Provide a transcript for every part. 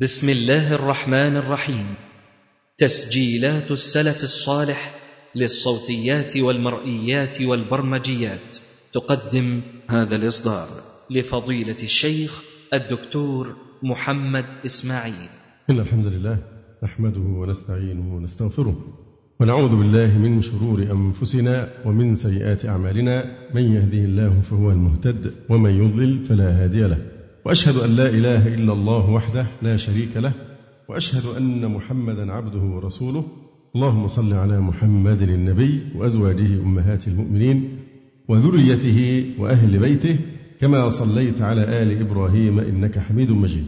بسم الله الرحمن الرحيم. تسجيلات السلف الصالح للصوتيات والمرئيات والبرمجيات. تقدم هذا الإصدار لفضيلة الشيخ الدكتور محمد إسماعيل. إن الحمد لله نحمده ونستعينه ونستغفره ونعوذ بالله من شرور أنفسنا ومن سيئات أعمالنا. من يهده الله فهو المهتد ومن يضلل فلا هادي له. وأشهد أن لا إله إلا الله وحده لا شريك له وأشهد أن محمدا عبده ورسوله. اللهم صل على محمد النبي وأزواجه أمهات المؤمنين وذريته وأهل بيته كما صليت على آل إبراهيم إنك حميد مجيد.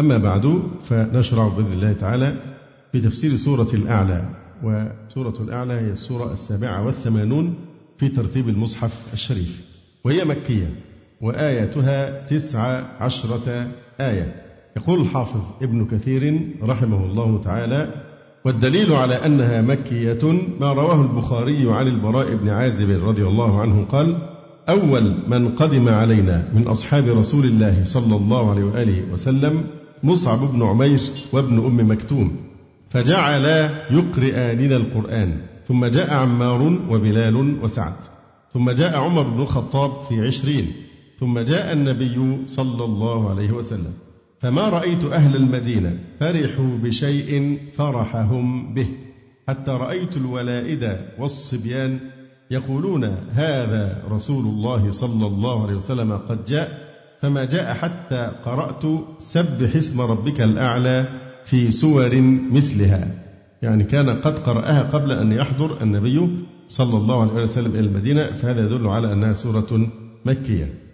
أما بعد فنشرع بإذن الله تعالى في تفسير سورة الأعلى وسورة الأعلى هي السورة السابعة والثمانون في ترتيب المصحف الشريف وهي مكية. وآياتها تسع عشرة آية. يقول الحافظ ابن كثير رحمه الله تعالى والدليل على أنها مكية ما رواه البخاري عن البراء بن عازب رضي الله عنه قال أول من قدم علينا من أصحاب رسول الله صلى الله عليه وآله وسلم مصعب بن عمير وابن أم مكتوم فجعلا يقرئاننا القرآن ثم جاء عمار وبلال وسعد ثم جاء عمر بن الخطاب في عشرين ثم جاء النبي صلى الله عليه وسلم. فما رأيت أهل المدينة فرحوا بشيء فرحهم به. حتى رأيت الولائد والصبيان يقولون هذا رسول الله صلى الله عليه وسلم قد جاء. فما جاء حتى قرأت سبح اسم ربك الأعلى في سور مثلها. يعني كان قد قرأها قبل أن يحضر النبي صلى الله عليه وسلم إلى المدينة فهذا يدل على أنها سورة مكية.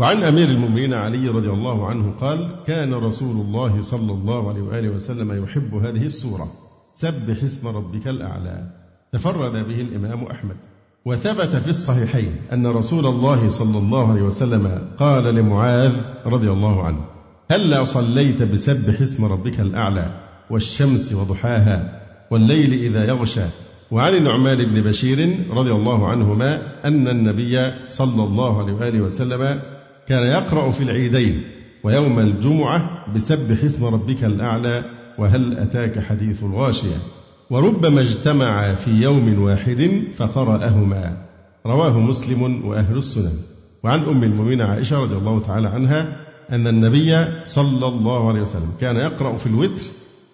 وعن أمير المؤمنين علي رضي الله عنه قال كان رسول الله صلى الله عليه وآله وسلم يحب هذه السورة. سبح اسم ربك الأعلى. تفرد به الإمام أحمد. وثبت في الصحيحين أن رسول الله صلى الله عليه وسلم قال لمعاذ رضي الله عنه هلا صليت بسبح اسم ربك الأعلى والشمس وضحاها والليل إذا يغشى. وعن النعمان بن بشير رضي الله عنهما أن النبي صلى الله عليه وآله وسلم كان يقرأ في العيدين ويوم الجمعة بسبح اسم ربك الأعلى وهل أتاك حديث الغاشية؟ وربما اجتمع في يوم واحد فقرأهما. رواه مسلم وأهل السنن. وعن أم المؤمنين عائشة رضي الله تعالى عنها أن النبي صلى الله عليه وسلم كان يقرأ في الوتر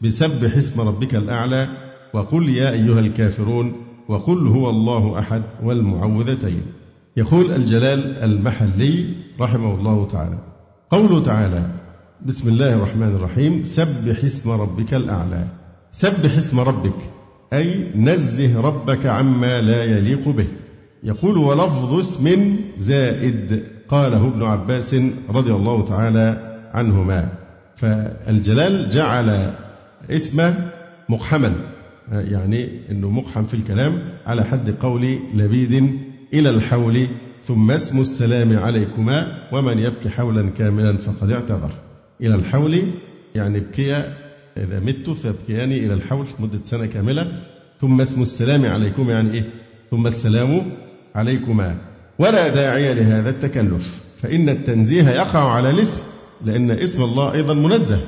بسبح اسم ربك الأعلى وقل يا أيها الكافرون وقل هو الله أحد والمعوذتين. يقول الجلال المحلي رحمه الله تعالى. قوله تعالى بسم الله الرحمن الرحيم سبح اسم ربك الأعلى. سبح اسم ربك أي نزه ربك عما لا يليق به. يقول ولفظ اسم زائد قاله ابن عباس رضي الله تعالى عنهما. فالجلال جعل اسم مقحما يعني إنه مقحم في الكلام على حد قول لبيد إلى الحول ثم اسم السلام عليكما ومن يبكي حولا كاملا فقد اعتذر. إلى الحول يعني ابكي إذا مت فابكيان إلى الحول مدة سنة كاملة. ثم اسم السلام عليكم يعني إيه؟ ثم السلام عليكما. ولا داعي لهذا التكلف فإن التنزيه يقع على الاسم لأن اسم الله أيضا منزه.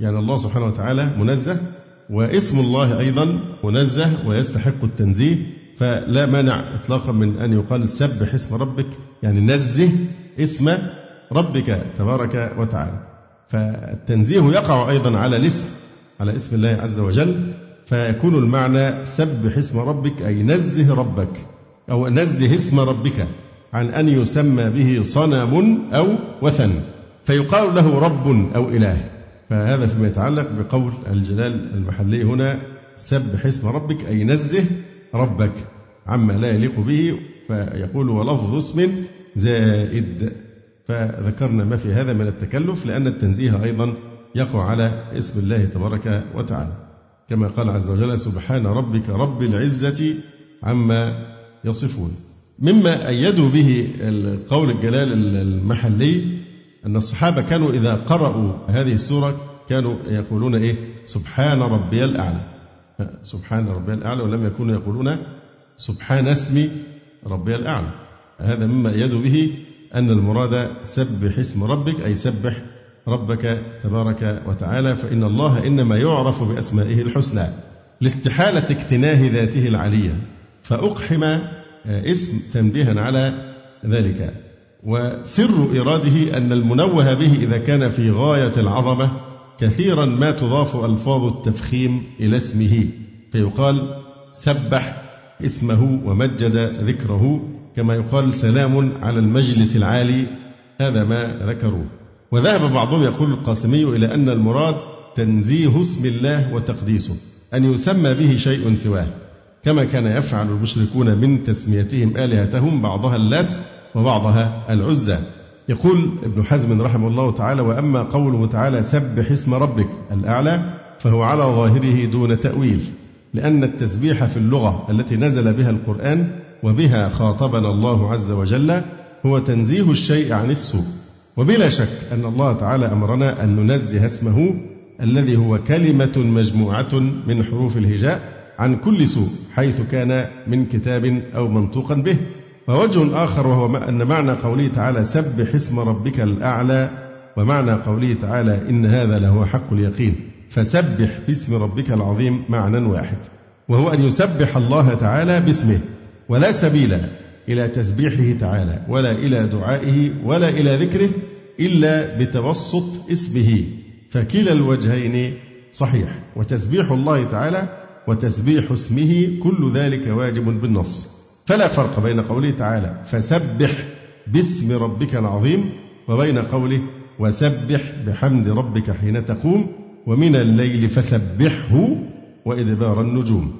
يعني الله سبحانه وتعالى منزه واسم الله أيضا منزه ويستحق التنزيه. فلا مانع إطلاقا من أن يقال سبح اسم ربك يعني نزه اسم ربك تبارك وتعالى. فالتنزيه يقع أيضا على الاسم على اسم الله عز وجل. فيكون المعنى سبح اسم ربك أي نزه ربك أو نزه اسم ربك عن أن يسمى به صنم أو وثن. فيقال له رب أو إله. فهذا فيما يتعلق بقول الجلال المحلي هنا سبح اسم ربك أي نزه ربك عما لا يليق به فيقول ولفظ اسم زائد فذكرنا ما في هذا من التكلف لأن التنزيه أيضا يقع على اسم الله تبارك وتعالى. كما قال عز وجل سبحان ربك رب العزة عما يصفون مما أيدوا به القول الجلال المحلي أن الصحابة كانوا إذا قرأوا هذه السورة كانوا يقولون إيه؟ سبحان ربي الأعلى سبحان ربي الأعلى ولم يكونوا يقولون سبحان اسم ربي الأعلى. هذا مما أيدوا به أن المراد سبح اسم ربك أي سبح ربك تبارك وتعالى فإن الله إنما يعرف بأسمائه الحسنى لاستحالة اكتناه ذاته العلية فأقحم اسم تنبيها على ذلك. وسر إراده أن المنوه به إذا كان في غاية العظمة كثيرا ما تضاف ألفاظ التفخيم إلى اسمه فيقال سبح اسمه ومجد ذكره كما يقال سلام على المجلس العالي هذا ما ذكروا وذهب بعضهم يقول القاسمي إلى أن المراد تنزيه اسم الله وتقديسه أن يسمى به شيء سواه. كما كان يفعل المشركون من تسميتهم آلهتهم بعضها اللات وبعضها العزى. يقول ابن حزم رحمه الله تعالى وأما قوله تعالى سبح اسم ربك الأعلى فهو على ظاهره دون تأويل لأن التسبيح في اللغة التي نزل بها القرآن وبها خاطبنا الله عز وجل هو تنزيه الشيء عن السوء. وبلا شك أن الله تعالى أمرنا أن ننزه اسمه الذي هو كلمة مجموعة من حروف الهجاء عن كل سوء حيث كان من كتاب أو منطوقا به. ووجه آخر وهو أن معنى قوله تعالى سبح اسم ربك الأعلى ومعنى قوله تعالى إن هذا لهو حق اليقين. فسبح باسم ربك العظيم معنى واحد. وهو أن يسبح الله تعالى باسمه ولا سبيل إلى تسبيحه تعالى ولا إلى دعائه ولا إلى ذكره إلا بتوسط اسمه. فكلا الوجهين صحيح. وتسبيح الله تعالى وتسبيح اسمه كل ذلك واجب بالنص. فلا فرق بين قوله تعالى فسبح باسم ربك العظيم وبين قوله وسبح بحمد ربك حين تقوم ومن الليل فسبحه وإدبار النجوم.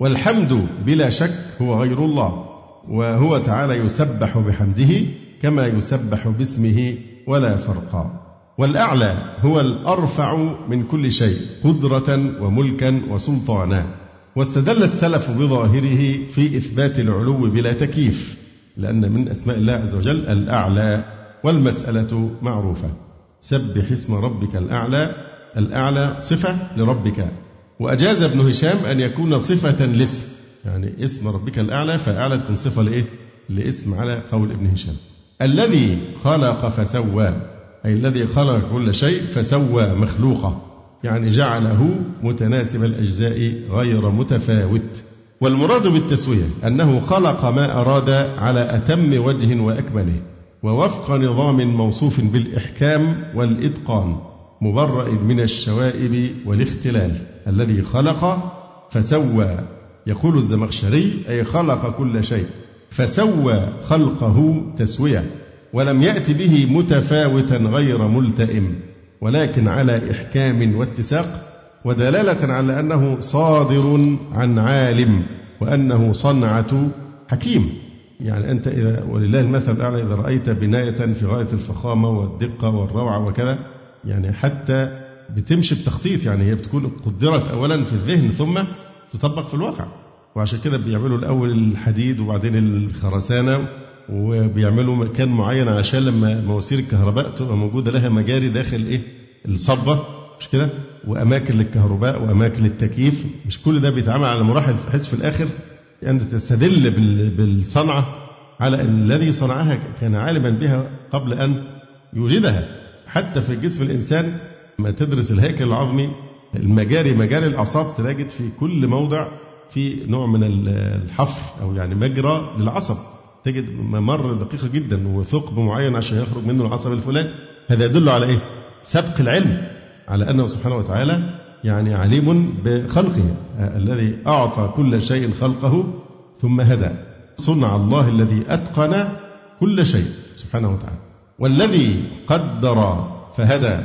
والحمد بلا شك هو غير الله وهو تعالى يسبح بحمده كما يسبح باسمه ولا فرق. والأعلى هو الأرفع من كل شيء قدرة وملكا وسلطانا. واستدل السلف بظاهره في إثبات العلو بلا تكييف لأن من أسماء الله عز وجل الأعلى والمسألة معروفة. سبح اسم ربك الأعلى الأعلى صفة لربك. وأجاز ابن هشام أن يكون صفة لاسم يعني اسم ربك الأعلى فأعلى تكون صفة لإيه؟ لاسم على قول ابن هشام. الذي خلق فسوى أي الذي خلق كل شيء فسوى مخلوقه. يعني جعله متناسب الأجزاء غير متفاوت. والمراد بالتسوية أنه خلق ما أراد على أتم وجه وأكمله ووفق نظام موصوف بالإحكام والإتقان مبرأ من الشوائب والاختلال الذي خلق فسوى. يقول الزمخشري أي خلق كل شيء فسوى خلقه تسوية ولم يأت به متفاوتا غير ملتئم. ولكن على إحكام واتساق ودلالة على أنه صادر عن عالم وأنه صنعة حكيم يعني أنت إذا ولله المثل الأعلى إذا رأيت بناية في غاية الفخامة والدقة والروعة وكذا يعني حتى بتمشي بتخطيط يعني هي بتكون قدرت أولا في الذهن ثم تطبق في الواقع وعشان كده بيعملوا الأول الحديد وبعدين الخرسانة وبيعملوا مكان معين عشان لما مواسير الكهرباء تبقى موجودة لها مجاري داخل إيه؟ الصبة مش كده؟ وأماكن للكهرباء وأماكن للتكييف. مش كل ده بيتعمل على مراحل بحيث في الآخر. أنت تستدل بالصنعة على ان الذي صنعها كان عالما بها قبل أن يوجدها. حتى في جسم الإنسان ما تدرس الهيكل العظمي المجاري مجاري الأعصاب تجد في كل موضع في نوع من الحفر أو يعني مجرى للعصب. تجد ممر دقيقة جدا وثقب معين عشان يخرج منه العصب الفلاني. هذا يدل على إيه؟ سبق العلم على أنه سبحانه وتعالى يعني عليم بخلقه الذي أعطى كل شيء خلقه ثم هدى. صنع الله الذي أتقن كل شيء سبحانه وتعالى. والذي قدر فهدى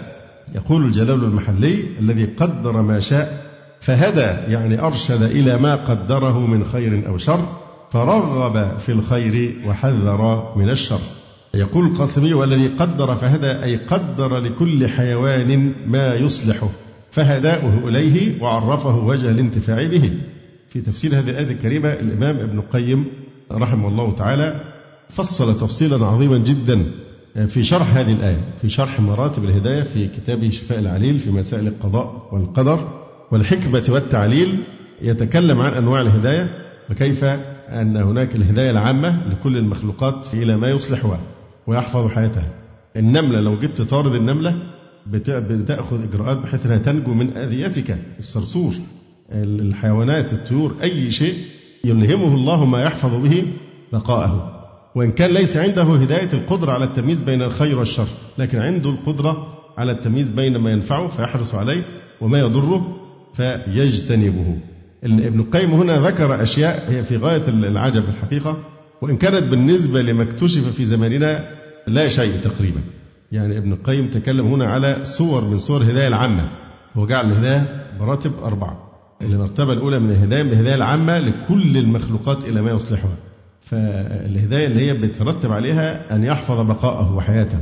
يقول الجلال المحلي الذي قدر ما شاء فهدى يعني أرشد إلى ما قدره من خير أو شر فرغب في الخير وحذر من الشر. يقول القاسمي والذي قدر فهدى أي قدر لكل حيوان ما يصلحه فهداه إليه وعرفه وجه الانتفاع به في تفسير هذه الآية الكريمة الإمام ابن القيم رحمه الله تعالى فصل تفصيلا عظيما جدا في شرح هذه الآية في شرح مراتب الهداية في كتابه شفاء العليل في مسائل القضاء والقدر والحكمة والتعليل يتكلم عن أنواع الهداية وكيف أن هناك الهداية العامة لكل المخلوقات إلى ما يصلحها. ويحفظ حياتها. النملة لو جيت تطارد النملة بتأخذ إجراءات بحيث إنها تنجو من أذيتك. الصرصور الحيوانات الطيور أي شيء يلهمه الله ما يحفظ به بقاءه. وإن كان ليس عنده هداية القدرة على التمييز بين الخير والشر لكن عنده القدرة على التمييز بين ما ينفعه فيحرص عليه وما يضره فيجتنبه. ابن القيم هنا ذكر أشياء هي في غاية العجب الحقيقة. وإن كانت بالنسبة لما اكتشف في زماننا لا شيء تقريبا. يعني ابن القيم تكلم هنا على صور من صور الهداية العامة. هو جعل الهداية مراتب أربعة. المرتبة الأولى من الهداية الهداية العامة لكل المخلوقات إلى ما يصلحها. فالهداية اللي هي بترتب عليها أن يحفظ بقاءه وحياته.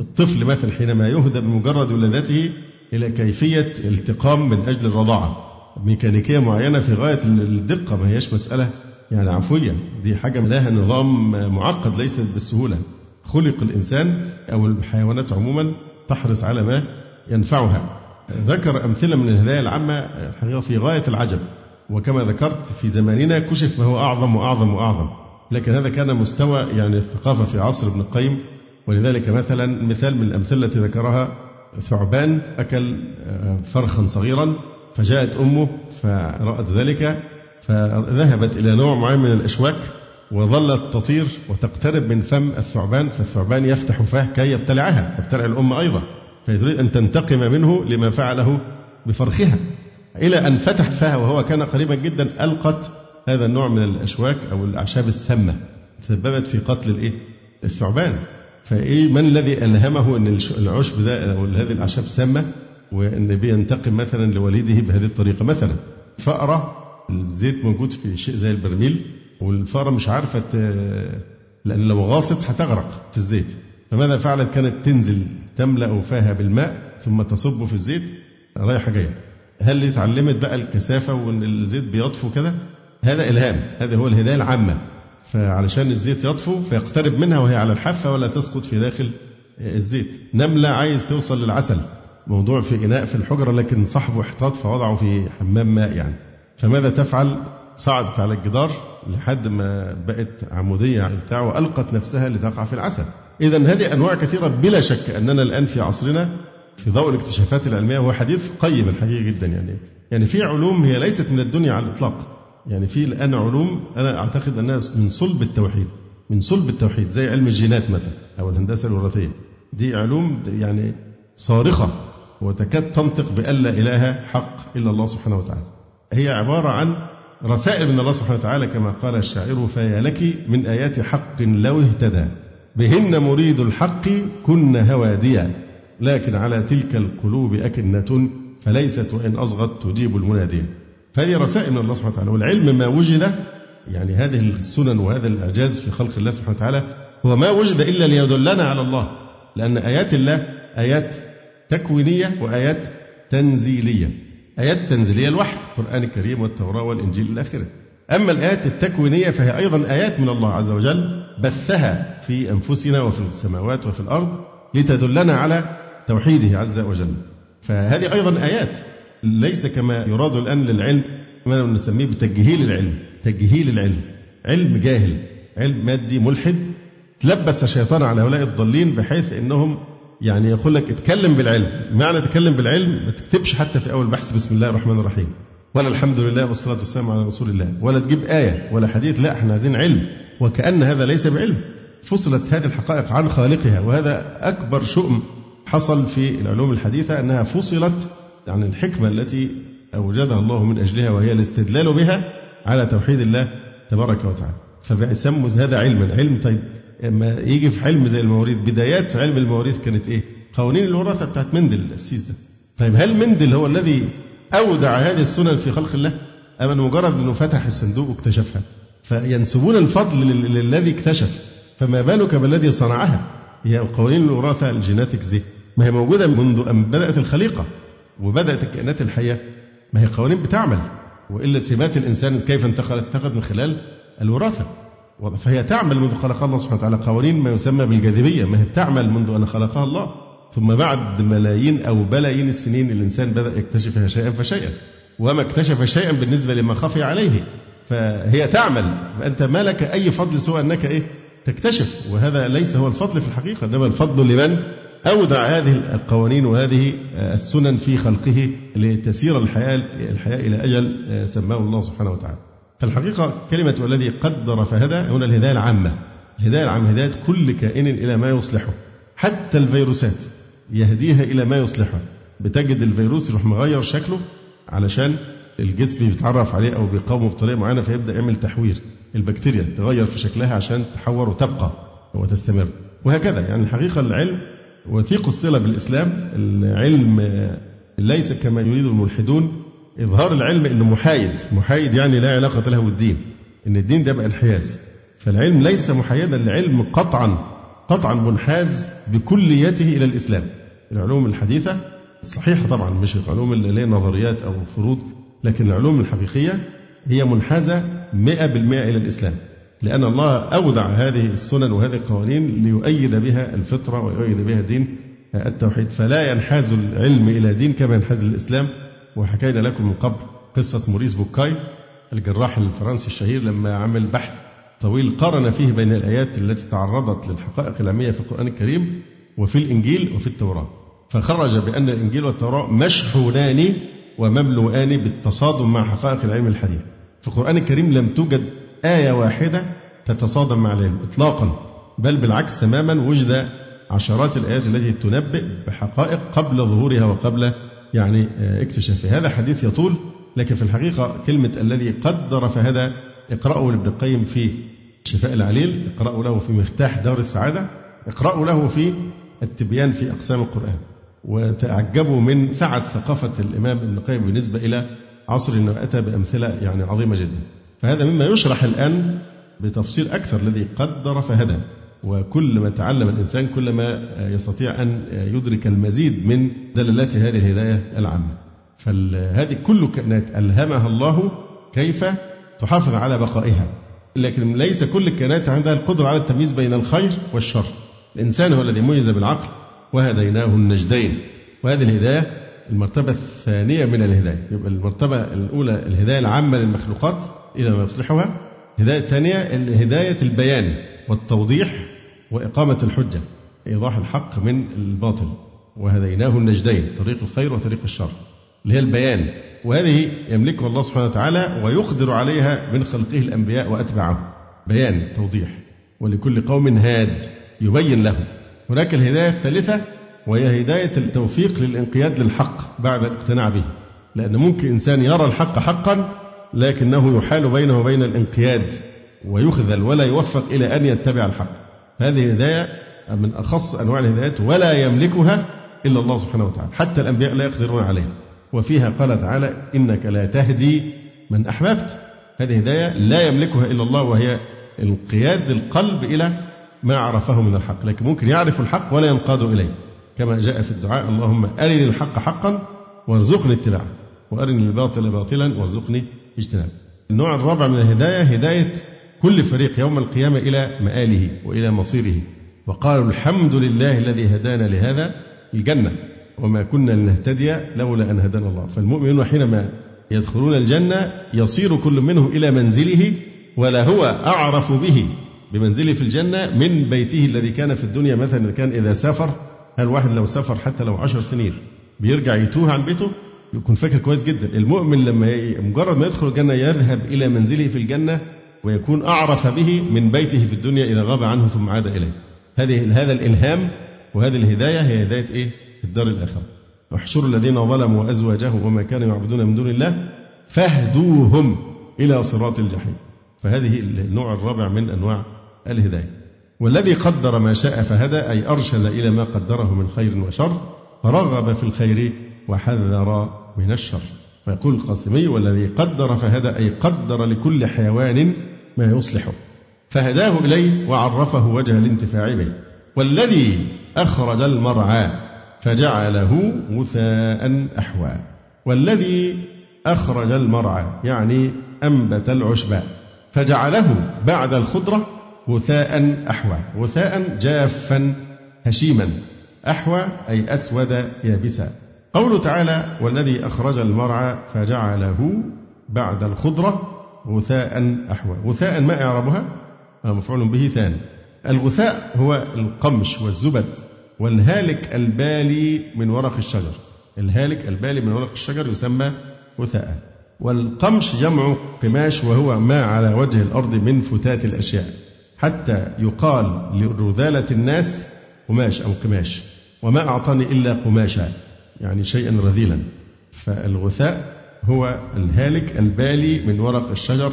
الطفل مثلا حينما يهدى بمجرد ولادته إلى كيفية التقام من أجل الرضاعة. ميكانيكية معينة في غاية الدقة ما هيش مسألة. يعني عفوية. دي حاجة لها نظام معقد ليست بالسهولة خلق الإنسان أو الحيوانات عموما تحرص على ما ينفعها. ذكر أمثلة من الهدايا العامة الحقيقة في غاية العجب. وكما ذكرت في زماننا كشف ما هو أعظم وأعظم وأعظم. لكن هذا كان مستوى يعني الثقافة في عصر ابن القيم. ولذلك مثلا مثال من الأمثلة التي ذكرها ثعبان أكل فرخا صغيرا فجاءت أمه فرأت ذلك فذهبت إلى نوع معين من الأشواك وظلت تطير وتقترب من فم الثعبان فالثعبان يفتح فاه كي يبتلعها يبتلع الأم أيضا فيريد أن تنتقم منه لما فعله بفرخها. إلى أن فتح فاه وهو كان قريبا جدا ألقت هذا النوع من الأشواك أو الأعشاب السامة تسببت في قتل الإيه؟ الثعبان. فإيه من الذي ألهمه أن العشب ده أو هذه الأعشاب سامة وأن بينتقم مثلا لوليده بهذه الطريقة مثلا؟ فأرة الزيت موجود في شيء زي البرميل والفأرة مش عارفة لأن لو غاصت هتغرق في الزيت. فماذا فعلت؟ كانت تنزل تملأ فاها بالماء ثم تصب في الزيت رايحة جاية. هل اتعلمت بقى الكثافة وأن الزيت بيطفو كده؟ هذا إلهام. هذا هو الهداية العامة. فعلشان الزيت يطفو فيقترب منها وهي على الحافة ولا تسقط في داخل الزيت. نملة عايز توصل للعسل. موضوع في إناء في الحجرة لكن صاحبه احتاط فوضعه في حمام ماء يعني. فماذا تفعل؟ صعدت على الجدار. لحد ما بقت عمودية على البتاع وألقت نفسها لتقع في العسل. إذا هذه أنواع كثيرة بلا شك أننا الآن في عصرنا في ضوء الاكتشافات العلمية هو حديث قيم الحقيقة جدا يعني. يعني في علوم هي ليست من الدنيا على الإطلاق. يعني في الآن علوم أنا أعتقد أنها من صلب التوحيد من صلب التوحيد زي علم الجينات مثلا أو الهندسة الوراثية. دي علوم يعني صارخة وتكاد تنطق بأن لا إله حق إلا الله سبحانه وتعالى. هي عبارة عن رسائل من الله سبحانه وتعالى كما قال الشاعر فيا لك من آيات حق لو اهتدى بهن مريد الحق كن هواديا لكن على تلك القلوب أكنة فليست وإن أصغت تجيب المنادية فهذه رسائل من الله سبحانه وتعالى والعلم ما وجد يعني هذه السنن وهذا الإعجاز في خلق الله سبحانه وتعالى هو ما وجد إلا ليدلنا على الله لأن آيات الله آيات تكوينية وآيات تنزيلية. آيات التنزيلية الوحي القرآن الكريم والتوراة والإنجيل إلى آخره. أما الآيات التكوينية فهي أيضا آيات من الله عز وجل بثها في أنفسنا وفي السماوات وفي الأرض لتدلنا على توحيده عز وجل. فهذه أيضا آيات ليس كما يراد الآن للعلم ما نسميه بتجهيل العلم تجهيل العلم. علم جاهل علم مادي ملحد تلبس الشيطان على هؤلاء الضالين بحيث إنهم يعني يقول لك اتكلم بالعلم. معنى تكلم بالعلم ما تكتبش حتى في أول بحث بسم الله الرحمن الرحيم. ولا الحمد لله والصلاة والسلام على رسول الله. ولا تجيب آية ولا حديث. لا إحنا عايزين علم. وكأن هذا ليس بعلم. فصلت هذه الحقائق عن خالقها. وهذا أكبر شؤم حصل في العلوم الحديثة أنها فصلت عن الحكمة التي أوجدها الله من أجلها وهي الاستدلال بها على توحيد الله تبارك وتعالى. فبيسموا هذا علما. علم طيب. لما يجي في علم زي المواريث بدايات علم المواريث كانت إيه؟ قوانين الوراثة بتاعت مندل السيس ده. طيب هل مندل هو الذي أودع هذه السنن في خلق الله؟ أم مجرد إنه فتح الصندوق واكتشفها؟ فينسبون الفضل للذي اكتشف فما بالك بالذي صنعها؟ هي قوانين الوراثة ال genetics دي ما هي موجودة منذ ان بدأت الخليقة وبدأت الكائنات الحية ما هي قوانين بتعمل وإلا سمات الإنسان كيف انتقلت انتقلت من خلال الوراثة فهي تعمل منذ خلقها الله سبحانه وتعالى. قوانين ما يسمى بالجاذبية ما هي بتعمل منذ أن خلقها الله. ثم بعد ملايين أو بلايين السنين الإنسان بدأ يكتشفها شيئا فشيئا وما اكتشف شيئا بالنسبة لما خفي عليه. فهي تعمل. فأنت ما لك أي فضل سوى أنك إيه؟ تكتشف. وهذا ليس هو الفضل في الحقيقة إنما الفضل لمن أودع هذه القوانين وهذه السنن في خلقه لتسير الحياة الحياة إلى أجل سماه الله سبحانه وتعالى. فالحقيقة كلمة والذي قدر فهدى هنا الهداية العامة. الهداية العامة هداية كل كائن إلى ما يصلحه. حتى الفيروسات يهديها إلى ما يصلحها بتجد الفيروس يروح مغير شكله علشان الجسم بيتعرف عليه أو بيقاومه بطريقة معينة فيبدأ يعمل تحوير. البكتيريا تغير في شكلها عشان تحور وتبقى وتستمر. وهكذا. يعني الحقيقة العلم وثيق الصلة بالإسلام العلم ليس كما يريد الملحدون إظهار العلم أنه محايد. محايد يعني لا علاقة له بالدين. أن الدين ده بقى انحياز. فالعلم ليس محايدا العلم قطعا قطعا منحاز بكليته إلى الإسلام. العلوم الحديثة صحيحة طبعا مش العلوم اللي هي نظريات أو فروض لكن العلوم الحقيقية هي منحازة 100% إلى الإسلام. لأن الله أودع هذه السنن وهذه القوانين ليؤيد بها الفطرة ويؤيد بها دين التوحيد. فلا ينحاز العلم إلى دين كما ينحاز الإسلام. وحكينا لكم من قبل قصة موريس بوكاي الجراح الفرنسي الشهير لما عمل بحث طويل قارن فيه بين الآيات التي تعرضت للحقائق العلمية في القرآن الكريم وفي الإنجيل وفي التوراة. فخرج بأن الإنجيل والتوراة مشحونان ومملوءان بالتصادم مع حقائق العلم الحديث. في القرآن الكريم لم توجد آية واحدة تتصادم مع العلم إطلاقا بل بالعكس تماما وجد عشرات الآيات التي تنبئ بحقائق قبل ظهورها وقبل يعني آه، اكتشافها هذا حديث يطول لكن في الحقيقة كلمة الذي قدر فهذا اقرأوا لابن القيم في شفاء العليل اقرأوا له في مفتاح دار السعادة اقرأوا له في التبيان في أقسام القرآن. وتعجبوا من سعة ثقافة الإمام ابن القيم بالنسبة إلى عصر أنه أتى بأمثلة يعني عظيمة جدا. فهذا مما يشرح الآن بتفصيل أكثر الذي قدر فهدى وكل ما تعلم الإنسان كل ما يستطيع أن يدرك المزيد من دلالات هذه الهداية العامة. فهذه كل كائنات ألهمها الله كيف تحافظ على بقائها. لكن ليس كل الكائنات عندها القدرة على التمييز بين الخير والشر. الإنسان هو الذي ميز بالعقل وهديناه النجدين. وهذه الهداية المرتبة الثانية من الهداية. يبقى المرتبة الأولى الهداية العامة للمخلوقات إلى ما يصلحها. الهداية الثانية هداية البيان. والتوضيح وإقامة الحجة إيضاح الحق من الباطل. وهديناه النجدين طريق الخير وطريق الشر. اللي هي البيان. وهذه يملكها الله سبحانه وتعالى ويقدر عليها من خلقه الأنبياء وأتباعه. بيان توضيح ولكل قوم هاد يبين له. هناك الهداية الثالثة وهي هداية التوفيق للانقياد للحق بعد الاقتناع به. لأن ممكن إنسان يرى الحق حقا لكنه يحال بينه وبين الانقياد. ويخذل ولا يوفق إلى أن يتبع الحق. هذه الهداية من أخص أنواع الهدايات ولا يملكها إلا الله سبحانه وتعالى. حتى الأنبياء لا يقدرون عليها. وفيها قال تعالى إنك لا تهدي من أحببت. هذه هداية لا يملكها إلا الله وهي انقياد القلب إلى ما عرفه من الحق. لكن ممكن يعرف الحق ولا ينقاد إليه. كما جاء في الدعاء اللهم أرني الحق حقا وارزقني اتباعه. وأرني الباطل باطلا وارزقني اجتنابه. النوع الرابع من الهداية هداية كل فريق يوم القيامة إلى مآله وإلى مصيره. وقالوا الحمد لله الذي هدانا لهذا الجنة وما كنا لنهتدي لولا أن هدانا الله. فالمؤمنون حينما يدخلون الجنة يصير كل منهم إلى منزله ولا هو أعرف به بمنزله في الجنة من بيته الذي كان في الدنيا مثلا كان إذا سافر. هل واحد لو سافر حتى لو عشر سنين بيرجع يتوه عن بيته؟ يكون فاكر كويس جدا. المؤمن لما مجرد ما يدخل الجنة يذهب إلى منزله في الجنة ويكون أعرف به من بيته في الدنيا إذا غاب عنه ثم عاد إليه. هذه هذا الإلهام وهذه الهداية هي هداية إيه؟ الدار الآخرة. واحشروا الذين ظلموا وأزواجهم وما كانوا يعبدون من دون الله فاهدوهم إلى صراط الجحيم. فهذه النوع الرابع من أنواع الهداية. والذي قدر ما شاء فهدى أي أرشد إلى ما قدره من خير وشر فرغب في الخير وحذر من الشر. ويقول القاسمي والذي قدر فهدى أي قدر لكل حيوان ما يصلحه فهداه إليه وعرفه وجه الانتفاع به والذي أخرج المرعى فجعله غثاء أحوى. والذي أخرج المرعى يعني أنبت العشباء فجعله بعد الخضرة غثاء أحوى غثاء جافا هشيما. أحوى أي أسود يابسا. قوله تعالى والذي أخرج المرعى فجعله بعد الخضرة غثاء أحوى غثاء ما إعرابها؟ مفعول به ثاني. الغثاء هو القمش والزبد والهالك البالي من ورق الشجر. الهالك البالي من ورق الشجر يسمى وثاء. والقمش جمع قماش وهو ما على وجه الأرض من فتات الأشياء حتى يقال لرذالة الناس قماش أو قماش وما أعطاني إلا قماشا يعني شيئا رذيلا. فالغثاء هو الهالك البالي من ورق الشجر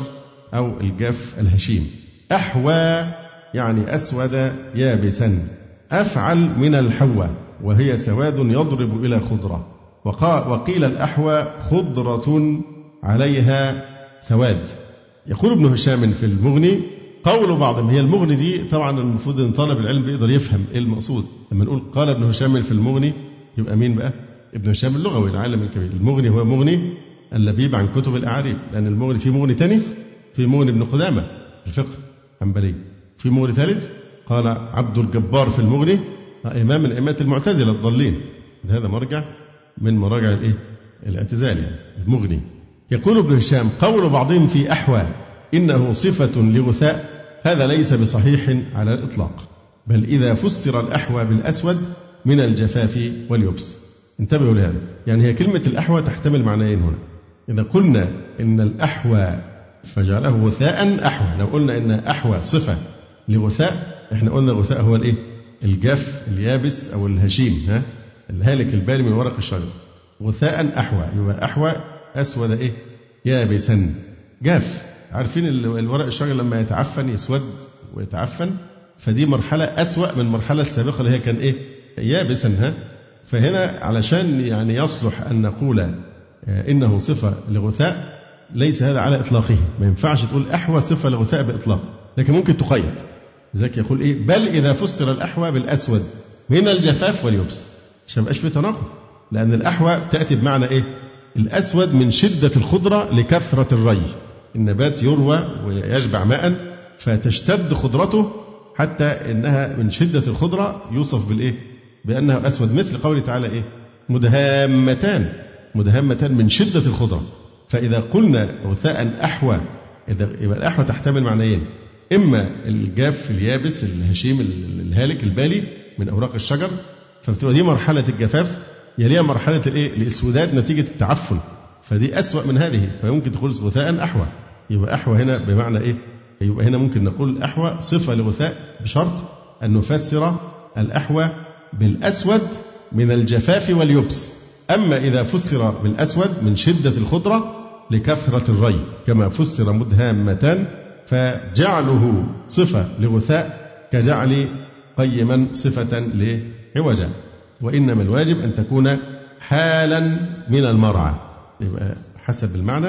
أو الجاف الهشيم. أحوى يعني أسود يابسا. أفعل من الحوى وهي سواد يضرب إلى خضرة. وقيل الأحوى خضرة عليها سواد. يقول ابن هشام في المغني قول بعضهم هي المغني دي طبعا المفروض إن طالب العلم بيقدر يفهم إيه المقصود. لما نقول قال ابن هشام في المغني يبقى مين بقى؟ ابن هشام اللغوي العالم الكبير. المغني هو مغني اللبيب عن كتب الاعاريب لأن المغني في مغني ثاني في مغني ابن قدامة الفقه حنبلي. في مغني ثالث قال عبد الجبار في المغني إمام من ائمه المعتزلة الضالين. هذا مرجع من مراجع الإيه؟ الاعتزال يعني المغني. يقول ابن هشام قول بعضهم في أحوى إنه صفة لغثاء هذا ليس بصحيح على الإطلاق. بل إذا فسر الأحوى بالأسود من الجفاف واليبس. انتبهوا لهذا. يعني هي كلمة الأحوى تحتمل معنيين هنا. إذا قلنا إن الأحوى فجعله غثاء أحوى لو قلنا إن أحوى صفة لغثاء إحنا قلنا الغثاء هو الإيه؟ الجاف اليابس أو الهشيم ها؟ الهالك البالي من ورق الشجر. غثاء أحوى يبقى أحوى أسود إيه؟ يابسا. جاف. عارفين الورق الشجر لما يتعفن يسود ويتعفن؟ فدي مرحلة أسوأ من المرحلة السابقة اللي هي كان إيه؟ يابسا ها؟ فهنا علشان يعني يصلح أن نقول إنه صفة لغثاء ليس هذا على إطلاقه. ما ينفعش تقول أحوى صفة لغثاء بإطلاق. لكن ممكن تقيد. لذلك يقول إيه؟ بل إذا فسر الأحوى بالأسود من الجفاف واليبس. عشان ما في تناقض. لأن الأحوى تأتي بمعنى إيه؟ الأسود من شدة الخضرة لكثرة الري. النبات يروى ويشبع ماء فتشتد خضرته حتى إنها من شدة الخضرة يوصف بالإيه؟ بأنه أسود. مثل قوله تعالى إيه؟ مدهامتان. مدهامتان من شدة الخضرة فإذا قلنا غثاء أحوى إذا يبقى الأحوى تحتمل معنيين. إما الجاف اليابس الهشيم الهالك البالي من أوراق الشجر فبتبقى دي مرحلة الجفاف يليها مرحلة الإيه؟ الإسوداد نتيجة التعفن. فدي أسوأ من هذه فيمكن تقول غثاء أحوى يبقى أحوى هنا بمعنى إيه؟ يبقى هنا ممكن نقول أحوى صفة لغثاء بشرط أن نفسر الأحوى بالأسود من الجفاف واليبس. أما إذا فسر بالأسود من شدة الخضرة لكثرة الري كما فسر مدهامتان فجعله صفة لغثاء كجعل قيما صفة لعوجا. وإنما الواجب أن تكون حالا من المرعى. يبقى حسب المعنى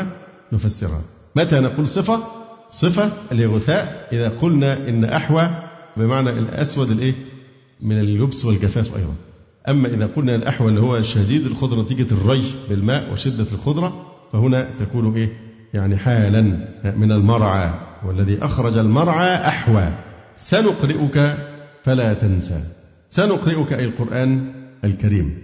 نفسرها. متى نقول صفة؟ صفة لغثاء. إذا قلنا إن أحوى بمعنى الأسود الإيه؟ من اليبس والجفاف أيضا. أما إذا قلنا الأحوى اللي هو شديد الخضرة نتيجة الري بالماء وشدة الخضرة فهنا تكون إيه؟ يعني حالا من المرعى والذي أخرج المرعى أحوى. سنقرئك فلا تنسى. سنقرئك أي القرآن الكريم.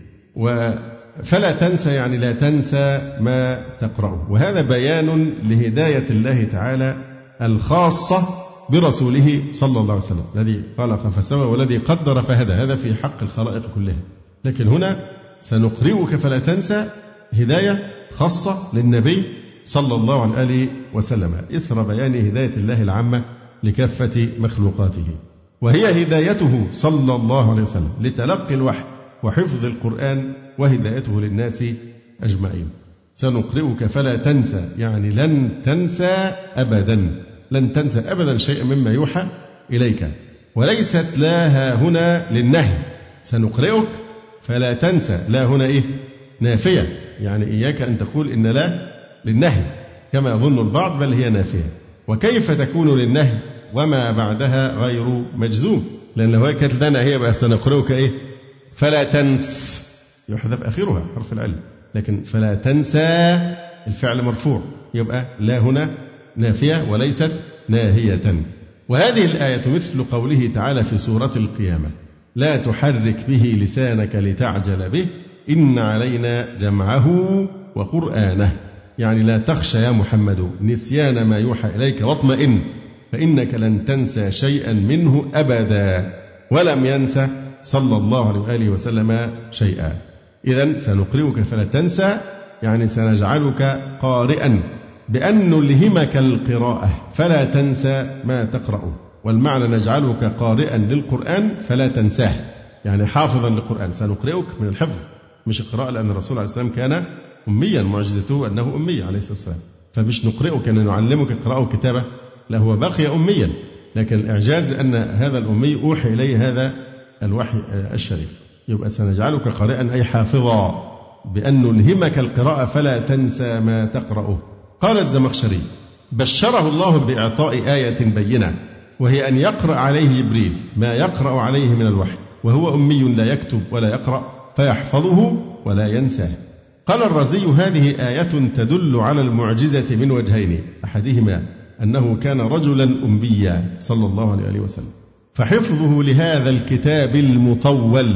فلا تنسى يعني لا تنسى ما تقرأه. وهذا بيان لهداية الله تعالى الخاصة برسوله صلى الله عليه وسلم. الذي خلق فسوى والذي قدر فهدى. هذا في حق الخلائق كلها. لكن هنا سنقرئك فلا تنسى هداية خاصة للنبي صلى الله عليه وسلم. إثر بيان هداية الله العامة لكافة مخلوقاته. وهي هدايته صلى الله عليه وسلم لتلقي الوحي وحفظ القرآن وهدايته للناس أجمعين. سنقرئك فلا تنسى يعني لن تنسى أبدا. لن تنسى أبدا شيئا مما يوحى إليك. وليست لا هنا للنهي. سنقرئك. فلا تنسى لا هنا إيه؟ نافية. يعني إياك أن تقول إن لا للنهي. كما يظن البعض بل هي نافية. وكيف تكون للنهي وما بعدها غير مجزوم؟ لأن لو كانت لنا هي بقى سنقرئك إيه؟ فلا تنس. يحذف آخرها حرف العلم لكن فلا تنسى الفعل مرفوع. يبقى لا هنا نافية وليست ناهية. وهذه الآية مثل قوله تعالى في سورة القيامة لا تحرك به لسانك لتعجل به إن علينا جمعه وقرآنه. يعني لا تخشى يا محمد نسيان ما يوحى إليك واطمئن فإنك لن تنسى شيئا منه أبدا ولم ينسى صلى الله عليه وآله وسلم شيئا. إذا سنقرئك فلا تنسى يعني سنجعلك قارئا. بأن نلهمك القراءة فلا تنسى ما تقرأه. والمعنى نجعلك قارئا للقرآن فلا تنساه. يعني حافظا للقرآن. سنقرئك من الحفظ مش القراءة لأن الرسول عليه السلام كان أميا معجزته أنه أمي عليه الصلاة والسلام فمش نقرئك أن نعلمك القراءة والكتابة لا هو بقي أميا. لكن الإعجاز أن هذا الأمي أوحي إليه هذا الوحي الشريف. يبقى سنجعلك قارئا أي حافظا. بأن نلهمك القراءة فلا تنسى ما تقرأه. قال الزمخشري بشره الله بإعطاء آية بينة وهي أن يقرأ عليه جبريل ما يقرأ عليه من الوحي وهو أمي لا يكتب ولا يقرأ فيحفظه ولا ينساه. قال الرازي هذه آية تدل على المعجزة من وجهين أحدهما أنه كان رجلا أميا صلى الله عليه وسلم. فحفظه لهذا الكتاب المطول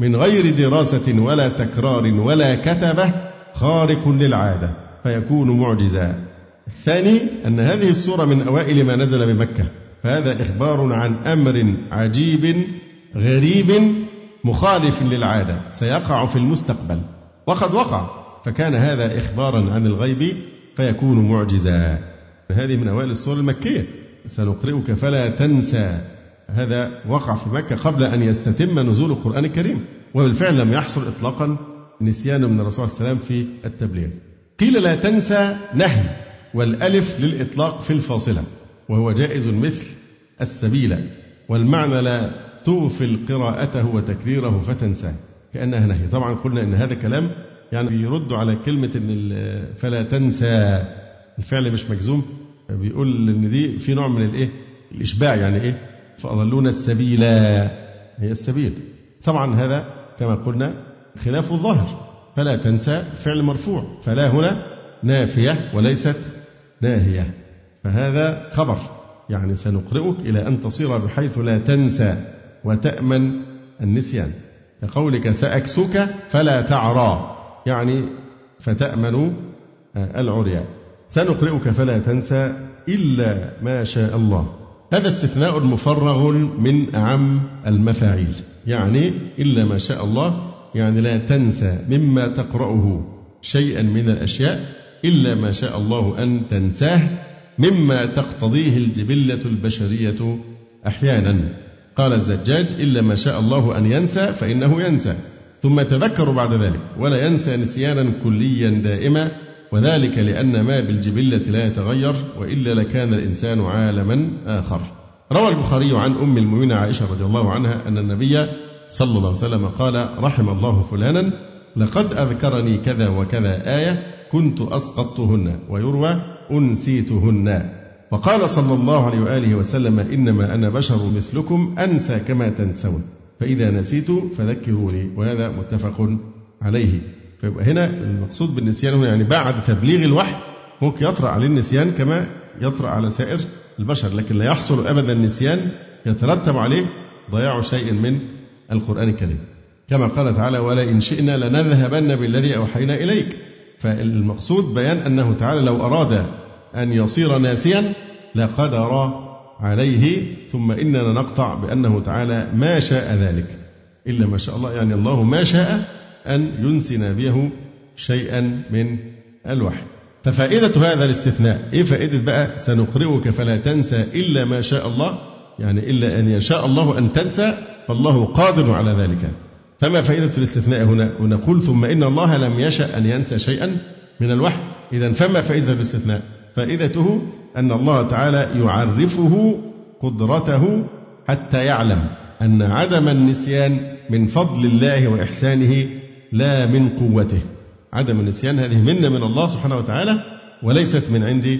من غير دراسة ولا تكرار ولا كتبة خارق للعادة. فيكون معجزا. الثاني أن هذه السورة من أوائل ما نزل بمكة فهذا إخبار عن أمر عجيب غريب مخالف للعادة سيقع في المستقبل. وقد وقع فكان هذا إخبارا عن الغيب فيكون معجزا. هذه من أوائل السور المكية. سنقرئك فلا تنسى. هذا وقع في مكة قبل أن يستتم نزول القرآن الكريم. وبالفعل لم يحصل إطلاقا نسيان من الرسول صلى الله عليه وسلم في التبليغ. قيل لا تنسى نهي والألف للإطلاق في الفاصلة وهو جائز مثل السبيل والمعنى لا تغفل قراءته وتكريره فتنساه كأنها نهي. طبعا قلنا أن هذا كلام يعني بيرد على كلمة أن فلا تنسى الفعل مش مجزوم. بيقول أن دي في نوع من الإيه؟ الإشباع يعني إيه؟ فأضلون السبيل هي السبيل. طبعا هذا كما قلنا خلاف الظاهر. فلا تنسى فعل مرفوع فلا هنا نافية وليست ناهية. فهذا خبر يعني سنقرئك إلى أن تصير بحيث لا تنسى وتأمن النسيان. كقولك سأكسك فلا تعرى يعني فتأمن العريان سنقرئك فلا تنسى إلا ما شاء الله. هذا استثناء مفرغ من أعم المفاعيل يعني إلا ما شاء الله يعني لا تنسى مما تقرأه شيئا من الأشياء إلا ما شاء الله أن تنساه مما تقتضيه الجبلة البشرية أحيانا. قال الزجاج إلا ما شاء الله أن ينسى فإنه ينسى. ثم تذكر بعد ذلك ولا ينسى نسيانا كليا دائما وذلك لأن ما بالجبلة لا يتغير وإلا لكان الإنسان عالما آخر. روى البخاري عن أم المؤمنين عائشة رضي الله عنها أن النبي صلى الله عليه وسلم قال رحم الله فلانا لقد أذكرني كذا وكذا آية كنت أسقطتهن ويروى أنسيتهن. وقال صلى الله عليه وآله وسلم إنما أنا بشر مثلكم أنسى كما تنسون فإذا نسيت فذكروني وهذا متفق عليه. فيبقى هنا المقصود بالنسيان هنا يعني بعد تبليغ الوحي ممكن يطرأ عليه النسيان كما يطرأ على سائر البشر لكن لا يحصل أبدا النسيان يترتب عليه ضياع شيء من القرآن الكريم. كما قال تعالى ولئن شئنا لنذهبن بالذي أوحينا إليك. فالمقصود بيان أنه تعالى لو أراد أن يصير ناسيا لقدر عليه ثم إننا نقطع بأنه تعالى ما شاء ذلك. إلا ما شاء الله يعني الله ما شاء أن ينسي نبيه شيئا من الوحي. ففائدة هذا الاستثناء إيه فائدة بقى؟ سنقرئك فلا تنسى إلا ما شاء الله يعني إلا أن يشاء الله أن تنسى فالله قادر على ذلك. فما فائدة الاستثناء هنا؟ ونقول ثم إن الله لم يشأ أن ينسى شيئا من الوحي. إذا فما فائدة الاستثناء فائدته أن الله تعالى يعرفه قدرته حتى يعلم أن عدم النسيان من فضل الله وإحسانه لا من قوته. عدم النسيان هذه منة من الله سبحانه وتعالى وليست من عند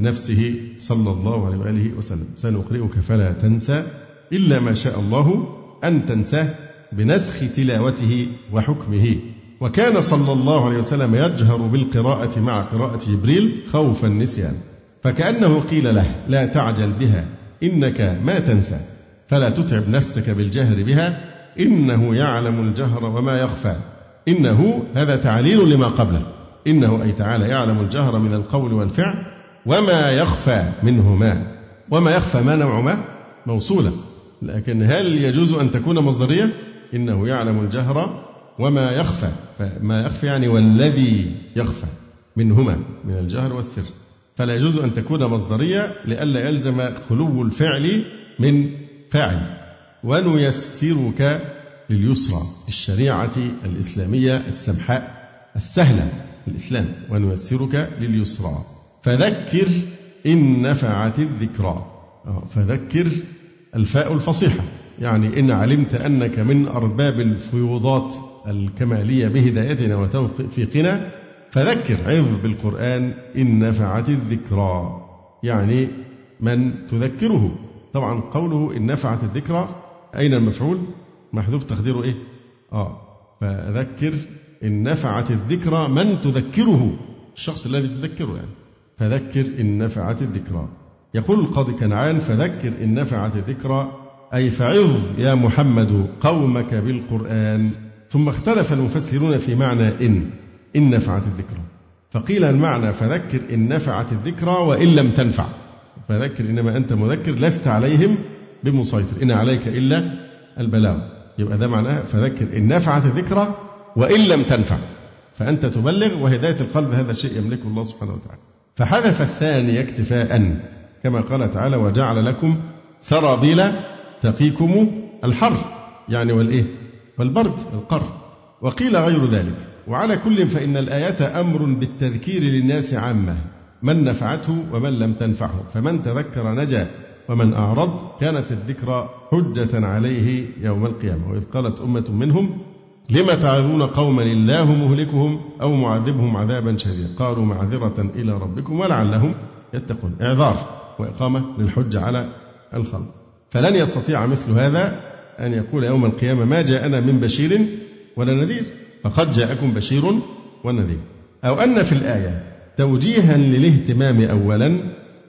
نفسه صلى الله عليه وآله وسلم. سنقرئك فلا تنسى. إلا ما شاء الله أن تنساه بنسخ تلاوته وحكمه. وكان صلى الله عليه وسلم يجهر بالقراءة مع قراءة جبريل خوف النسيان. فكأنه قيل له لا تعجل بها إنك ما تنسى فلا تتعب نفسك بالجهر بها إنه يعلم الجهر وما يخفى. إنه هذا تعليل لما قبله. إنه أي تعالى يعلم الجهر من القول والفعل وما يخفى منهما. وما يخفى ما نوع ما موصولة لكن هل يجوز أن تكون مصدرية؟ إنه يعلم الجهر وما يخفى فما يخفى يعني والذي يخفى منهما من الجهر والسر. فلا يجوز أن تكون مصدرية لئلا يلزم خلو الفعل من فاعل. ونيسرك لليسرى الشريعة الإسلامية السمحاء السهلة الإسلام ونيسرك لليسرى. فذكر إن نفعت الذكرى. آه، فذكر الفاء الفصيحة. يعني إن علمت أنك من أرباب الفيوضات الكمالية بهدايتنا وتوفيقنا فذكر عظ بالقرآن إن نفعت الذكرى. يعني من تذكره. طبعا قوله إن نفعت الذكرى أين المفعول؟ محذوف تقديره إيه؟ آه. فذكر إن نفعت الذكرى من تذكره. الشخص الذي تذكره يعني. فذكر إن نفعت الذكرى. يقول القاضي كنعان فذكر إن نفعت الذكرى أي فعظ يا محمد قومك بالقرآن. ثم اختلف المفسرون في معنى إن إن نفعت الذكرى فقيل المعنى فذكر إن نفعت الذكرى وإن لم تنفع. فذكر إنما أنت مذكر لست عليهم بمسيطر. إن عليك إلا البلاغ. يبقى ده معناه فذكر إن نفعت الذكرى وإن لم تنفع. فأنت تبلغ وهداية القلب هذا شيء يملكه الله سبحانه وتعالى. فحذف الثاني اكتفاء. كما قال تعالى وجعل لكم سرابيل تقيكم الحر. يعني والإيه والبرد القر. وقيل غير ذلك. وعلى كل فإن الآية أمر بالتذكير للناس عامة. من نفعته ومن لم تنفعه. فمن تذكر نجا ومن أعرض كانت الذكرى حجة عليه يوم القيامة. وإذ قالت أمة منهم لم تعظون قوما الله مهلكهم أو معذبهم عذابا شديدا؟ قالوا معذرة إلى ربكم ولعلهم يتقون. إعذار. وإقامة للحجة على الخلق فلن يستطيع مثل هذا أن يقول يوم القيامة ما جاءنا من بشير ولا نذير فقد جاءكم بشير ونذير. أو أن في الآية توجيها للاهتمام أولا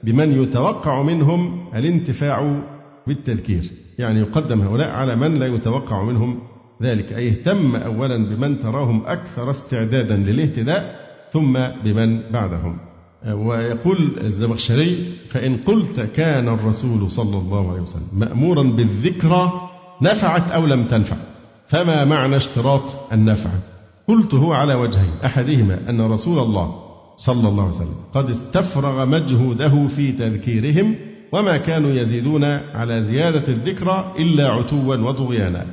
بمن يتوقع منهم الانتفاع بالتذكير. يعني يقدم هؤلاء على من لا يتوقع منهم ذلك أي اهتم أولا بمن تراهم أكثر استعدادا للاهتداء ثم بمن بعدهم. ويقول الزمخشري فإن قلت كان الرسول صلى الله عليه وسلم مأمورا بالذكرى نفعت أو لم تنفع فما معنى اشتراط النفع؟ قلت هو على وجهين أحدهما أن رسول الله صلى الله عليه وسلم قد استفرغ مجهوده في تذكيرهم وما كانوا يزيدون على زيادة الذكرى إلا عتوا وطغيانا.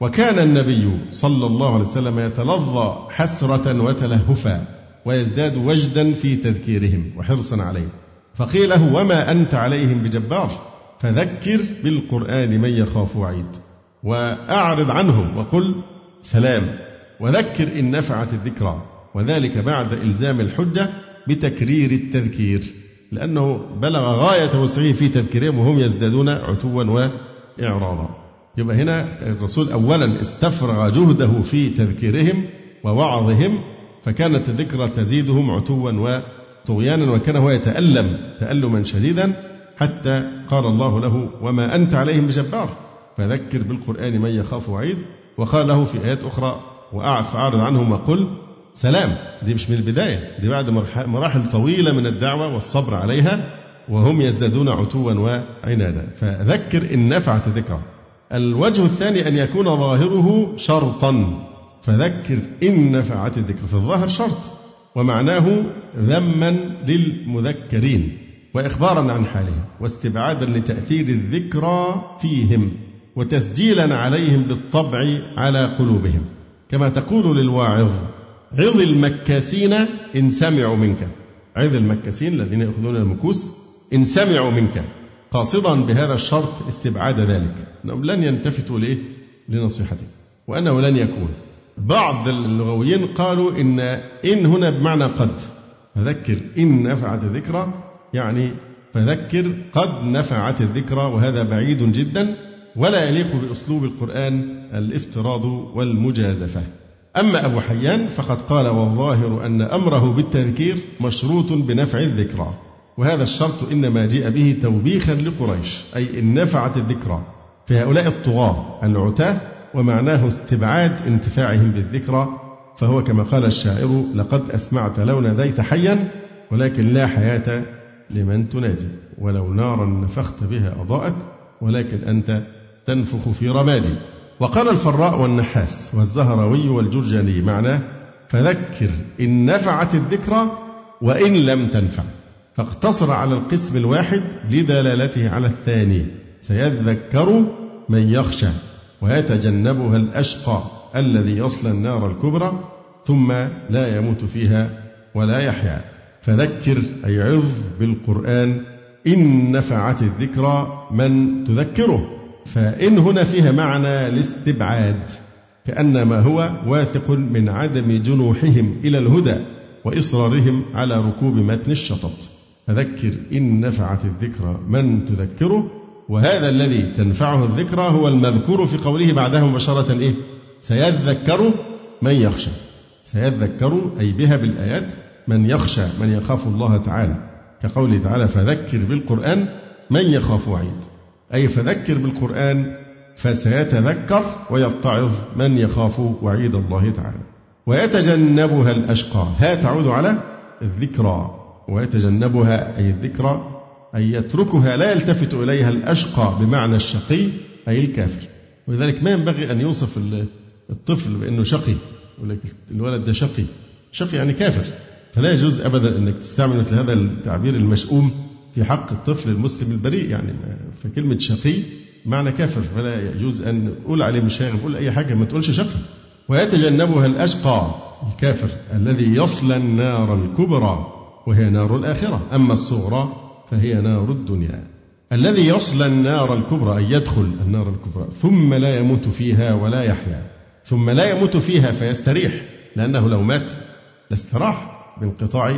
وكان النبي صلى الله عليه وسلم يتلظى حسرة وتلهفا. ويزداد وجدا في تذكيرهم وحرصا عليه فقيل له وما أنت عليهم بجبار؟ فذكر بالقرآن من يخاف وعيد. وأعرض عنهم وقل سلام. وذكر إن نفعت الذكرى وذلك بعد إلزام الحجة بتكرير التذكير لأنه بلغ غاية وسعه في تذكيرهم وهم يزدادون عتوا وإعراضا. يبقى هنا الرسول أولا استفرغ جهده في تذكيرهم ووعظهم فكانت الذكرى تزيدهم عتوا وطغيانا وكان هو يتألم تألما شديدا حتى قال الله له وما أنت عليهم بجبار. فذكر بالقرآن من يخاف وعيد وقال له في آيات أخرى وأعف أعرض عنهم وقل سلام. دي مش من البداية دي بعد مراحل طويلة من الدعوة والصبر عليها وهم يزدادون عتوا وعنادا. فذكر إن نفعت ذكرى الوجه الثاني أن يكون ظاهره شرطا. فذكر إن نفعت الذكر. في الظاهر شرط ومعناه ذما للمذكرين وإخبارا عن حالهم واستبعادا لتأثير الذكرى فيهم وتسجيلا عليهم بالطبع على قلوبهم. كما تقول للواعظ عظ المكاسين إن سمعوا منك. عظ المكاسين الذين يأخذون المكوس إن سمعوا منك. قاصدا بهذا الشرط استبعاد ذلك. أنهم لن يلتفتوا؟ لنصيحتك. وأنه لن يكون. بعض اللغويين قالوا إن إن هنا بمعنى قد. فذكر إن نفعت الذكرى يعني فذكر قد نفعت الذكرى وهذا بعيد جدا ولا يليق بأسلوب القرآن الافتراض والمجازفة. أما أبو حيان فقد قال والظاهر أن أمره بالتذكير مشروط بنفع الذكرى وهذا الشرط إنما جاء به توبيخا لقريش أي إن نفعت الذكرى في هؤلاء الطغاة العتاة ومعناه استبعاد انتفاعهم بالذكرى فهو كما قال الشاعر لقد أسمعت لو ناديت حيا ولكن لا حياة لمن تنادي ولو نارا نفخت بها أضاءت ولكن أنت تنفخ في رمادي. وقال الفراء والنحاس والزهروي والجرجاني معناه فذكر إن نفعت الذكرى وإن لم تنفع فاقتصر على القسم الواحد لدلالته على الثاني سيذكر من يخشى. ويتجنبها الأشقى الذي يصلى النار الكبرى ثم لا يموت فيها ولا يحيا. فذكر أي عظ بالقرآن إن نفعت الذكرى من تذكره. فإن هنا فيها معنى الاستبعاد كأن ما هو واثق من عدم جنوحهم إلى الهدى وإصرارهم على ركوب متن الشطط. فذكر إن نفعت الذكرى من تذكره. وهذا الذي تنفعه الذكرى هو المذكور في قوله بعدها مباشرة إيه؟ سيذكر من يخشى. سيذكر أي بها بالآيات من يخشى من يخاف الله تعالى. كقوله تعالى فذكر بالقرآن من يخاف وعيد. أي فذكر بالقرآن فسيتذكر ويتعظ من يخاف وعيد الله تعالى. ويتجنبها الأشقى. ها تعود على الذكرى. ويتجنبها أي الذكرى أي يتركها لا يلتفت إليها الأشقى بمعنى الشقي أي الكافر. ولذلك ما ينبغي أن يوصف الطفل بأنه شقي يقول لك الولد ده شقي. شقي يعني كافر. فلا يجوز أبدا أنك تستعمل مثل هذا التعبير المشؤوم في حق الطفل المسلم البريء يعني فكلمة شقي معنى كافر. فلا يجوز أن نقول عليه مش هيقول أي حاجة ما تقولش شقي. ويتجنبها الأشقى الكافر الذي يصلى النار الكبرى وهي نار الآخرة. أما الصغرى فهي نار الدنيا. الذي يصلى النار الكبرى أي يدخل النار الكبرى ثم لا يموت فيها ولا يحيا. ثم لا يموت فيها فيستريح لأنه لو مات لاستراح بانقطاع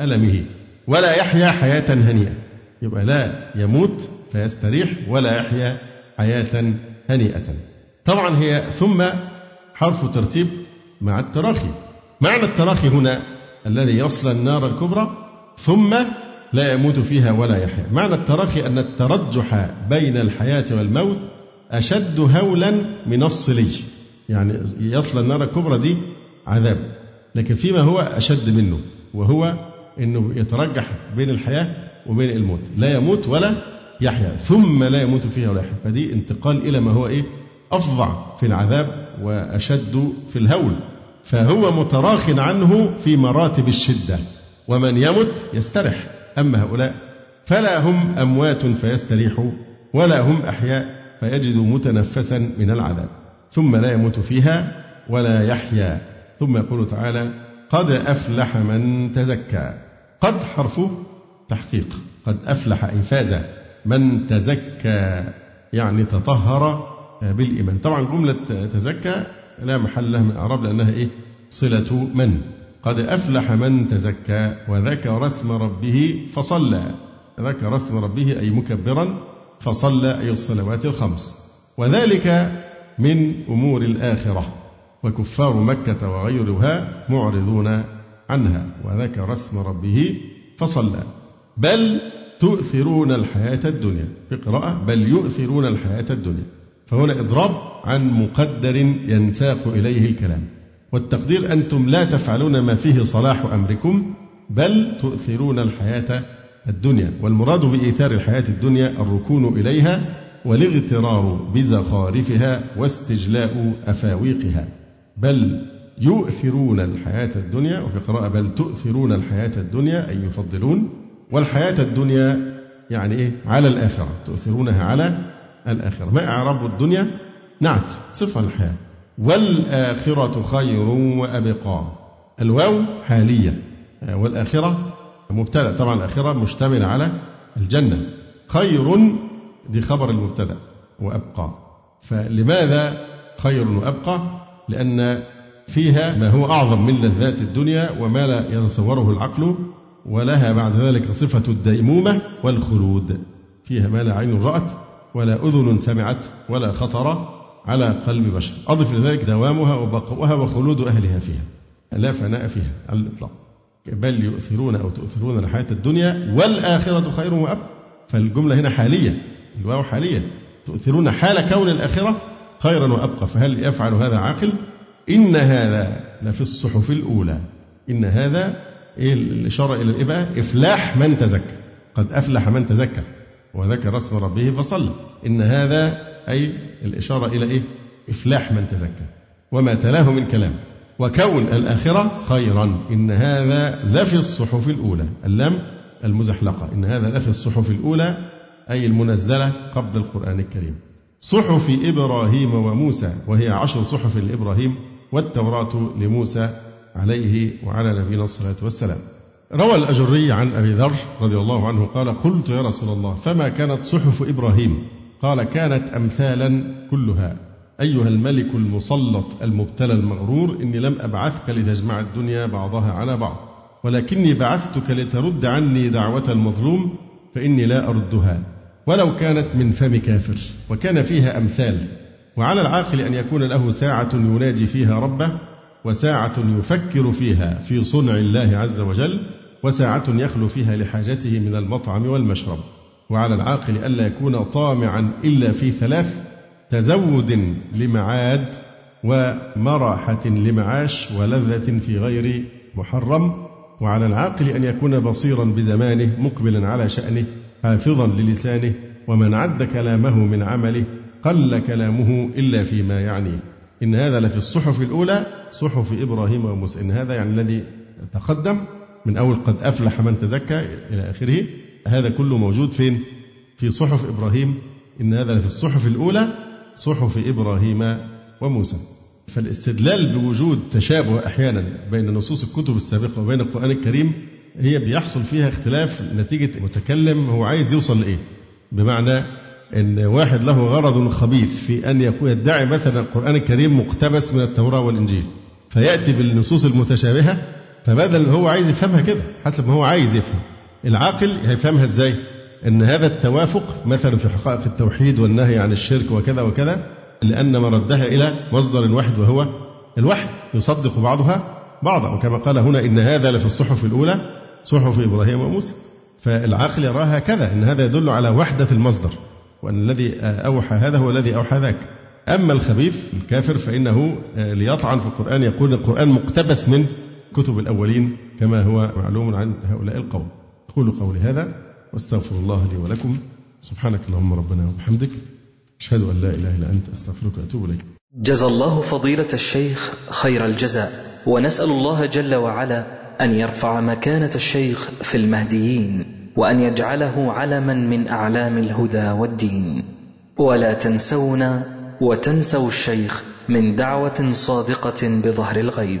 ألمه. ولا يحيا حياة هنيئة. يبقى لا يموت فيستريح ولا يحيا حياة هنيئة. طبعا هي ثم حرف ترتيب مع التراخي. معنى التراخي هنا الذي يصل النار الكبرى ثم لا يموت فيها ولا يحيا. معنى التراخي أن الترجح بين الحياة والموت أشد هولا من الصلي. يعني يصل النار الكبرى دي عذاب. لكن فيما هو أشد منه وهو أنه يترجح بين الحياة وبين الموت. لا يموت ولا يحيا. ثم لا يموت فيها ولا يحيا. فدي انتقال إلى ما هو إيه؟ أفظع في العذاب وأشد في الهول. فهو متراخ عنه في مراتب الشدة. ومن يمت يسترح. أما هؤلاء؟ فلا هم أموات فيستريحوا ولا هم أحياء فيجدوا متنفسا من العذاب ثم لا يموت فيها ولا يحيا. ثم يقول تعالى قد أفلح من تزكى. قد حرف تحقيق. قد أفلح أي فاز من تزكى يعني تطهر بالإيمان. طبعا جملة تزكى لا محل لها من الإعراب لأنها إيه؟ صلة من. قد أفلح من تزكى وذكر اسم ربه فصلى. ذكر اسم ربه أي مكبرا فصلى أي الصلوات الخمس. وذلك من أمور الآخرة. وكفار مكة وغيرها معرضون عنها. وذكر اسم ربه فصلى. بل تؤثرون الحياة الدنيا. قراءة بل يؤثرون الحياة الدنيا. فهنا إضراب عن مقدر ينساق إليه الكلام. والتقدير أنتم لا تفعلون ما فيه صلاح أمركم بل تؤثرون الحياة الدنيا. والمراد بإيثار الحياة الدنيا الركون إليها والاغترار بزخارفها واستجلاء أفاويقها. بل يؤثرون الحياة الدنيا وفي قراءة بل تؤثرون الحياة الدنيا أي يفضلون. والحياة الدنيا يعني إيه؟ على الآخرة تؤثرونها على الآخرة. ما إعراب الدنيا؟ نعت صفة الحياة. والآخرة خير وأبقى. الواو حالية والآخرة مبتدأ. طبعا الآخرة مشتملة على الجنة. خير دي خبر المبتدأ وأبقى. فلماذا خير وأبقى؟ لأن فيها ما هو أعظم من لذات الدنيا وما لا يتصوره العقل ولها بعد ذلك صفة الديمومة والخلود. فيها ما لا عين رأت ولا أذن سمعت ولا خطر على قلب بشر. أضف لذلك دوامها وبقاؤها وخلود أهلها فيها. لا فناء فيها على الإطلاق. بل يؤثرون أو تؤثرون الحياة الدنيا والآخرة خير وأبقى. فالجملة هنا حالية. الواو حالية. تؤثرون حال كون الآخرة خيرا وأبقى. فهل يفعل هذا عاقل؟ إن هذا لفي الصحف الأولى. إن هذا إيه الإشارة إلى الإيه بقى؟ إفلاح من تزكى. قد أفلح من تزكى. وذكر اسم ربه فصلى. إن هذا أي الإشارة إلى إيه؟ إفلاح من تزكى. وما تلاه من كلام. وكون الآخرة خيرا. إن هذا لفي الصحف الأولى. اللام المزحلقة. إن هذا لفي الصحف الأولى أي المنزلة قبل القرآن الكريم. صحف إبراهيم وموسى وهي عشر صحف لإبراهيم والتوراة لموسى عليه وعلى نبينا الصلاة والسلام. روى الأجري عن أبي ذر رضي الله عنه قال قلت يا رسول الله فما كانت صحف إبراهيم قال كانت أمثالا كلها. أيها الملك المسلط المبتلى المغرور إني لم أبعثك لتجمع الدنيا بعضها على بعض ولكني بعثتك لترد عني دعوة المظلوم فإني لا أردها. ولو كانت من فم كافر وكان فيها أمثال. وعلى العاقل أن يكون له ساعة يناجي فيها ربه وساعة يفكر فيها في صنع الله عز وجل وساعة يخلو فيها لحاجته من المطعم والمشرب. وعلى العاقل ألا يكون طامعا إلا في ثلاث تزود لمعاد ومراحة لمعاش ولذة في غير محرم. وعلى العاقل أن يكون بصيرا بزمانه مقبلا على شأنه حافظا للسانه ومن عد كلامه من عمله قل كلامه إلا فيما يعنيه إن هذا لفي الصحف الأولى صحف إبراهيم وموسى. إن هذا يعني الذي تقدم من أول قد أفلح من تزكى إلى آخره. هذا كله موجود فين؟ في صحف إبراهيم. إن هذا لفي الصحف الأولى صحف إبراهيم وموسى. فالاستدلال بوجود تشابه أحيانا بين نصوص الكتب السابقة وبين القرآن الكريم هي بيحصل فيها اختلاف نتيجة متكلم هو عايز يوصل لإيه. بمعنى إن واحد له غرض خبيث في أن يكون يدعي مثلا القرآن الكريم مقتبس من التوراة والإنجيل فيأتي بالنصوص المتشابهة فبدل هو عايز يفهمها كده حسب ما هو عايز يفهم. العاقل هيفهمها إزاي؟ إن هذا التوافق مثلا في حقائق التوحيد والنهي عن الشرك وكذا وكذا لأن مردها إلى مصدر واحد وهو الوحي يصدق بعضها بعضا. وكما قال هنا إن هذا لفي الصحف الأولى صحف إبراهيم وموسى. فالعاقل يراها كذا إن هذا يدل على وحدة المصدر وأن الذي أوحى هذا هو الذي أوحى ذاك. أما الخبيث الكافر فإنه ليطعن في القرآن يقول القرآن مقتبس من كتب الأولين كما هو معلوم عن هؤلاء القوم. أقول قولي هذا واستغفر الله لي ولكم. سبحانك اللهم ربنا وبحمدك. أشهد أن لا إله إلا أنت. أستغفرك وأتوب إليك. جزى الله فضيلة الشيخ خير الجزاء. ونسأل الله جل وعلا أن يرفع مكانة الشيخ في المهديين وأن يجعله علما من أعلام الهدى والدين. ولا تنسونا وتنسوا الشيخ من دعوة صادقة بظهر الغيب.